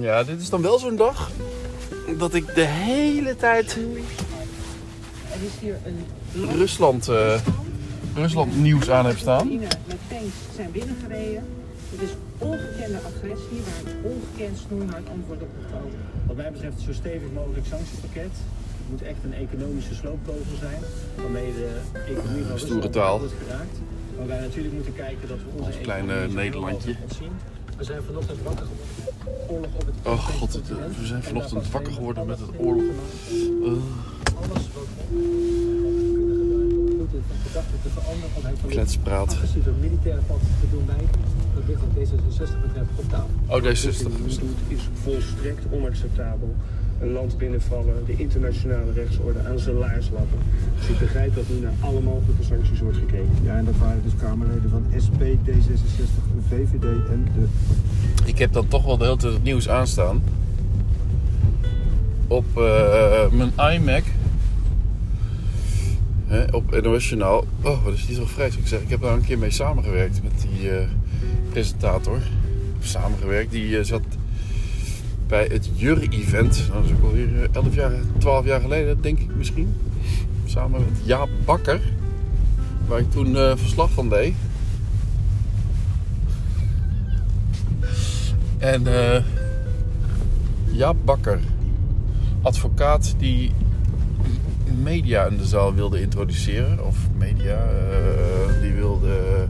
Ja, dit is dan wel zo'n dag dat ik de hele tijd Er is hier een Rusland, eh, Rusland nieuws aan heb staan. Met tanks zijn binnengereden. Het is ongekende agressie waar een ongekend snoeihard antwoord op moet komen. Wat mij betreft zo stevig mogelijk sanctiepakket. Het moet echt een economische sloopkogel zijn. Waarmee de economie van Rusland wordt geraakt. Maar wij natuurlijk moeten kijken dat we onze Ons kleine Nederlandje. ontzien. We zijn vanochtend wakker geworden. Oorlog op het Oh god, het, continent. we zijn En vanochtend wakker geworden met het oorlog. gemaakt. Uh, Alles wat kunnen gebruiken om Poetin van gedachten te veranderen. Om hem van dit kletspraat. agressieve militaire pad te doen. Dat ligt wat D66 betreft op tafel. Oh, deze is Wat Poetin nu doet is volstrekt onacceptabel. Een land binnenvallen, de internationale rechtsorde aan zijn laars lappen. Dus ik begrijp dat nu naar alle mogelijke sancties wordt gekeken. Ja, en dat waren dus Kamerleden van SP, D66, VVD en de... Ik heb dan toch wel de hele tijd het nieuws aanstaan. Op eh, mijn iMac. Hè, op NOS Journaal. Oh, wat is die zo vreselijk zeg. Ik heb daar een keer mee samengewerkt met die eh, presentator. Samengewerkt. Die eh, zat bij het Jurre-event. Nou, dat is ook alweer eh, 11 jaar, 12 jaar geleden, denk ik misschien. Samen met Jaap Bakker. Waar ik toen verslag van deed. En eh Jaap Bakker, advocaat die media in de zaal wilde introduceren. Of media, eh, die wilde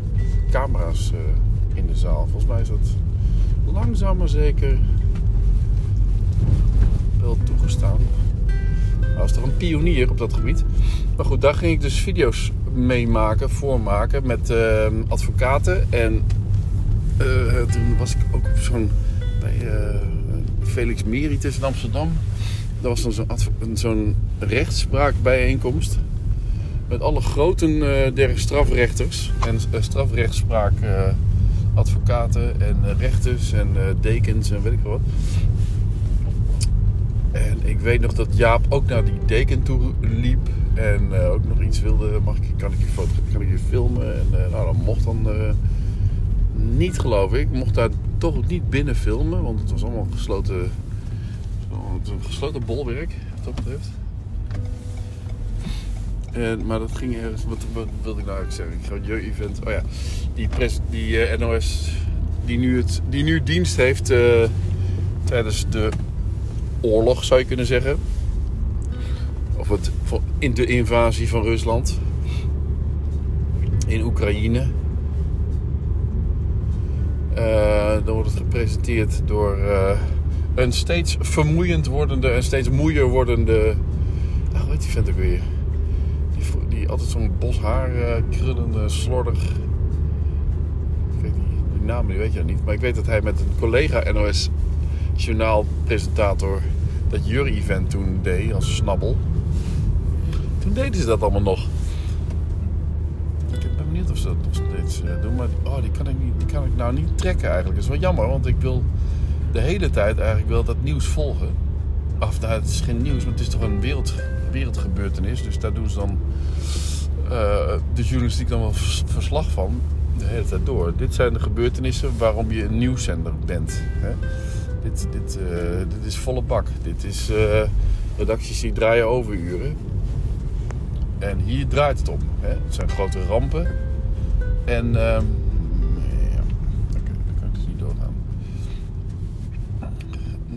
camera's eh, in de zaal. Volgens mij is dat langzaam maar zeker wel toegestaan. Hij was toch een pionier op dat gebied. Maar goed, daar ging ik dus video's mee maken, voormaken met advocaten. En toen was ik zo'n bij eh, Felix Meritus in Amsterdam. Daar was dan zo'n rechtspraakbijeenkomst. Met alle groten eh, der strafrechters en uh, eh, advocaten en rechters en dekens en weet ik wat. En ik weet nog dat Jaap ook naar die deken toe liep. En ook nog iets wilde. Mag ik, kan ik je, foto, kan ik je filmen? En nou, dat mocht dan niet, geloof. Ik mocht daar toch niet binnen filmen. Want het was allemaal gesloten, een gesloten bolwerk, wat dat betreft. En, maar dat ging ergens. Wat, wat wilde ik nou eigenlijk zeggen? Ik ga het je-event. Oh ja, die, pres, die eh, NOS. Die nu, het, die nu dienst heeft eh, tijdens de oorlog, zou je kunnen zeggen. Of het, in de invasie van Rusland. In Oekraïne. Dan wordt het gepresenteerd door eh, een steeds vermoeiend wordende en steeds moeier wordende. Ah, hoe heet die vent ook weer? Die, die altijd zo'n bos haar eh, krullende, slordig. Ik weet niet, die naam die weet je niet. Maar ik weet dat hij met een collega NOS journaalpresentator dat jury-event toen deed als snabbel. Toen deden ze dat allemaal nog. Of ze dat nog steeds eh, doen. Maar oh, die, kan ik niet, die kan ik nou niet trekken eigenlijk. Dat is wel jammer, want ik wil de hele tijd eigenlijk wel dat nieuws volgen. Of nou, het is geen nieuws, maar het is toch een wereld, wereldgebeurtenis. Dus daar doen ze dan eh, de journalistiek dan wel vers- verslag van. De hele tijd door. Dit zijn de gebeurtenissen waarom je een nieuwszender bent. Hè? Dit, dit, eh, dit is volle bak. Dit is redacties die draaien overuren. En hier draait het om. Hè? Het zijn grote rampen. En dan kan kan ik dus niet doorgaan.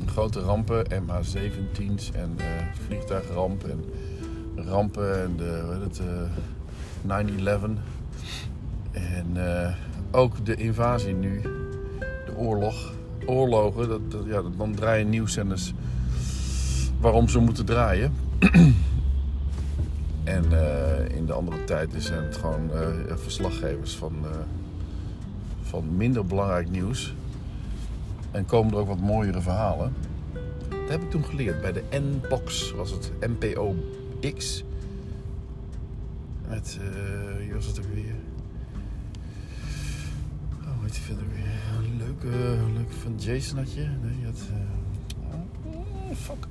Grote rampen, MH17's en eh vliegtuigrampen en rampen en de, hoe heet het, eh 9-11. En eh, ook de invasie nu, de oorlog, oorlogen, dat, dat- ja, dan draaien nieuwszenders waarom ze moeten draaien. En eh, in de andere tijd zijn het gewoon eh, verslaggevers van, eh, van minder belangrijk nieuws. En komen er ook wat mooiere verhalen. Dat heb ik toen geleerd. Bij de N-Box was het NPO-X. Met, eh wie was het weer? Oh, hoe heet die verder weer? Een leuke, leuke van Jason had je? Nee, je had... oh, fuck.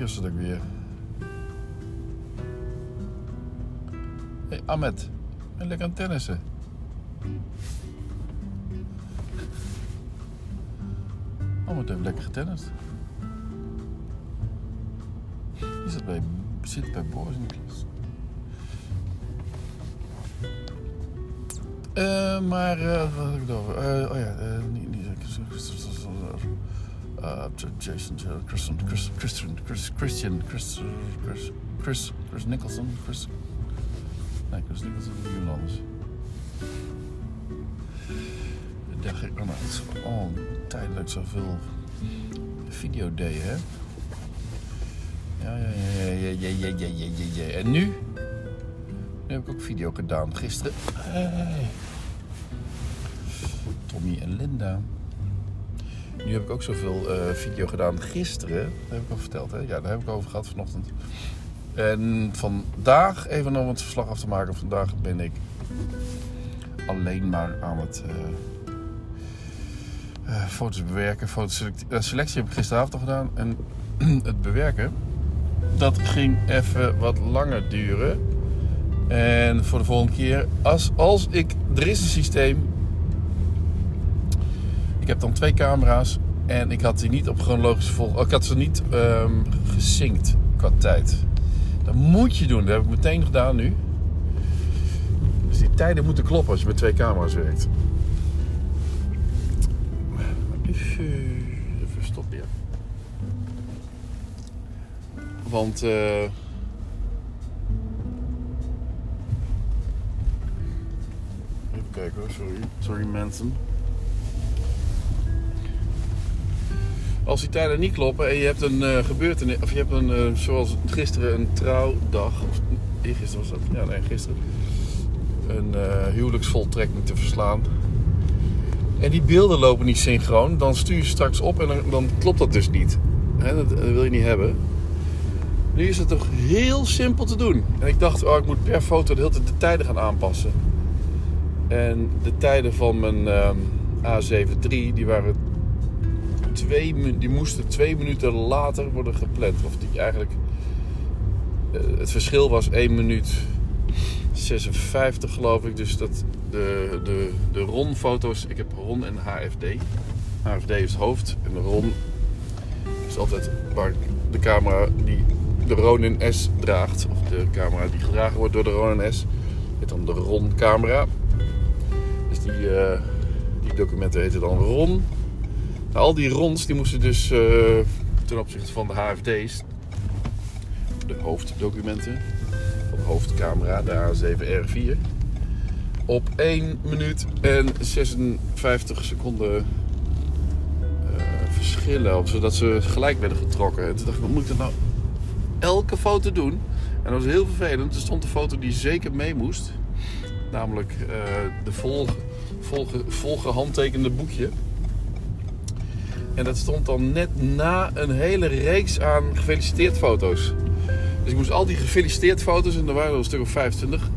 Was het ook weer? Hé, hey, Ahmed. Ben lekker aan tennissen? wordt even lekker getennist. Die zit bij, zit bij Boris in de klas. Eh, maar, eh, wat had ik het over? Eh, oh ja, niet, niet uh, Jason, Christian, Chris, Christian, Chris, Christian, Chris, Chris, Chris, Chris Nicholson, Chris, nee, Chris Nicholson is iemand anders. Dacht ik, oh, het is al een tijd dat ik zoveel video deed, hè? Ja, ja, ja, ja, ja, ja, ja, ja, ja, ja. En nu? Nu heb ik ook video gedaan, gisteren. Hey. Tommy en Linda. Nu heb ik ook zoveel eh, video gedaan gisteren. Dat heb ik al verteld, hè? Ja, daar heb ik over gehad vanochtend. En vandaag, even om het verslag af te maken. Vandaag ben ik alleen maar aan het eh, eh, foto's bewerken. Fotoselectie selectie heb ik gisteravond al gedaan. En het bewerken, dat ging even wat langer duren. En voor de volgende keer, als, als ik, er is een systeem. Ik heb dan twee camera's en ik had die niet op chronologische volgorde. Ik had ze niet ehm gesynct qua tijd. Dat moet je doen. Dat heb ik meteen gedaan nu. Dus die tijden moeten kloppen als je met twee camera's werkt. Even, stoppen, ja. Want eh Even kijken hoor, sorry. Sorry mensen. Als die tijden niet kloppen en je hebt een eh, gebeurtenis, of je hebt een, eh, zoals gisteren een trouwdag, of eergisteren was dat, ja nee, gisteren, een eh, huwelijksvoltrekking te verslaan. En die beelden lopen niet synchroon, dan stuur je straks op en dan, klopt dat dus niet. Dat wil je niet hebben. Nu is het toch heel simpel te doen. En ik dacht, oh, ik moet per foto de hele tijd de tijden gaan aanpassen. En de tijden van mijn ehm, A7 III, die waren die moesten twee minuten later worden gepland. Of die eigenlijk, eh, het verschil was 1 minuut 56 geloof ik. Dus dat de, de, de RON-foto's, ik heb RON en HFD. HFD is het hoofd en de RON is altijd waar de camera die de Ronin S draagt. Of de camera die gedragen wordt door de Ronin S. Heet dan de RON-camera. Dus die, eh, die documenten heten dan RON. Al die RONs die moesten dus eh, ten opzichte van de HFD's, de hoofddocumenten van de hoofdcamera, de A7R4, op 1 minuut en 56 seconden eh, verschillen. Zodat ze gelijk werden getrokken. En toen dacht ik, moet ik dat nou elke foto doen? En dat was heel vervelend. Er stond een foto die zeker mee moest. Namelijk eh, de vol, volge, volgehandtekende boekje. En dat stond dan net na een hele reeks aan gefeliciteerd foto's. Dus ik moest al die gefeliciteerd foto's, en er waren er een stuk of 25,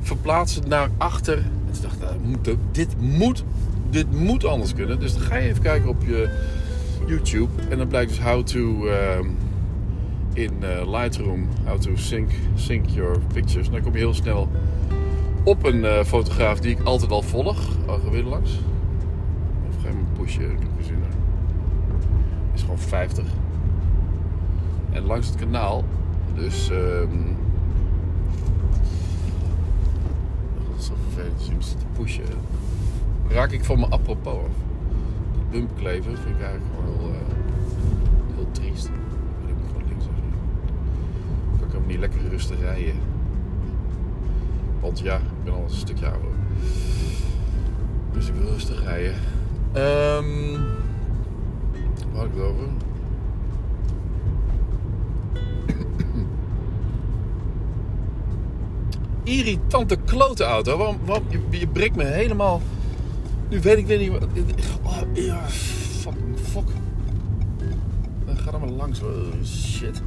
verplaatsen naar achter. En toen dacht ik, nou, dit, moet, dit moet anders kunnen. Dus dan ga je even kijken op je YouTube. En dan blijkt dus how to ehm, in eh, Lightroom, how to sync, sync your pictures. En dan kom je heel snel op een eh, fotograaf die ik altijd al volg. Oh, ga weer langs. Of ga je me pushen? Ik heb. Is gewoon 50. En langs het kanaal, dus. ehm dat is zo vervelend je te pushen. Raak ik van mijn apropos af. Dat bumpkleven vind ik eigenlijk gewoon heel, eh, heel triest. Ik moet gewoon links kan niet lekker rustig rijden. Want ja, ik ben al een stukje ouder. Dus ik wil rustig rijden. Ehm had ik het over? Irritante klote auto. Waarom, je, je breekt me helemaal. Nu weet ik weer niet wat. Oh, ja, fuck. Dan ga er maar langs. hoor. Shit.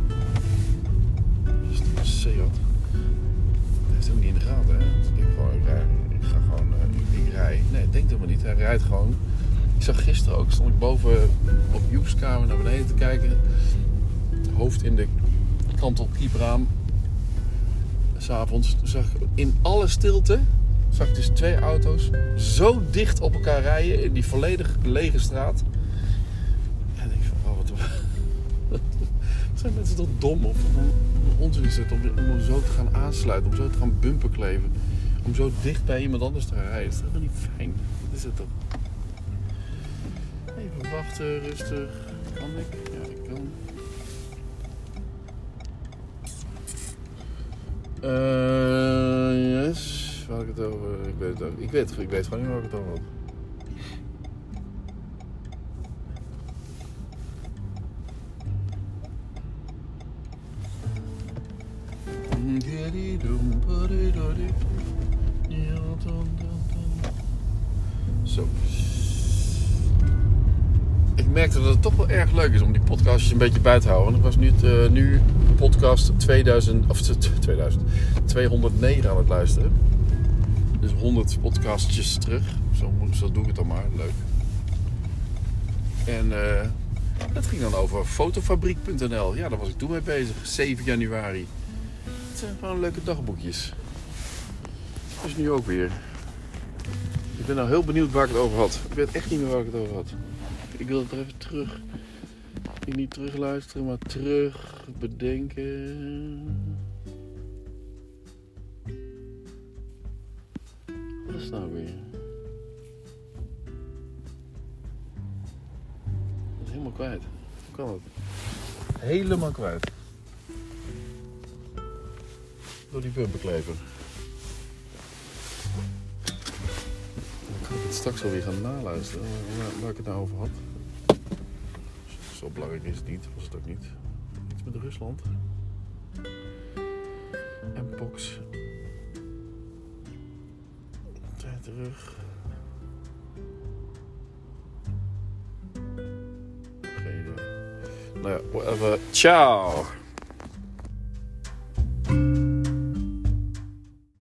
Seat? Hij heeft hem niet in de gaten, hè? Ik ik, rij, ik ga gewoon, eh, ik, ik rij. Nee, denk helemaal niet. Hij rijdt gewoon. Ik zag gisteren ook, stond ik boven op Joep's kamer naar beneden te kijken. Hoofd in de kantelkiepraam. S'avonds Toen zag ik in alle stilte, zag ik dus twee auto's zo dicht op elkaar rijden in die volledig lege straat. Ja, zijn mensen toch dom? Of onzin is het om, zo te gaan aansluiten, om zo te gaan bumper kleven? Om zo dicht bij iemand anders te rijden? Dat is niet fijn? Dat is het toch? Even wachten, rustig. Kan ik? Ja, ik kan. Eh, yes. Waar ik het over? Ik weet het ook. Ik weet, ik weet gewoon niet waar ik het over had. Zo. Ik merkte dat het toch wel erg leuk is om die podcastjes een beetje bij te houden. Want ik was nu, eh, nu podcast 2000, of t- t- 2000, 209 aan het luisteren. Dus 100 podcastjes terug. Zo, zo doe ik het dan maar. Leuk. En eh dat ging dan over fotofabriek.nl. Ja, daar was ik toen mee bezig. 7 januari. Het zijn gewoon leuke dagboekjes. Dus nu ook weer. Ik ben nou heel benieuwd waar ik het over had. Ik weet echt niet meer waar ik het over had. Ik wil het even terug. Ik niet terugluisteren, maar terug bedenken. Wat is het nou weer? Ik ben helemaal kwijt. Hoe kan dat? Helemaal kwijt. Door die bumperklever. Het straks alweer gaan naluisteren waar, ik het nou over had. Zo belangrijk is het niet, was het ook niet. Iets met Rusland. En Pox. Tijd terug. Geen. Nou ja, whatever. Ciao!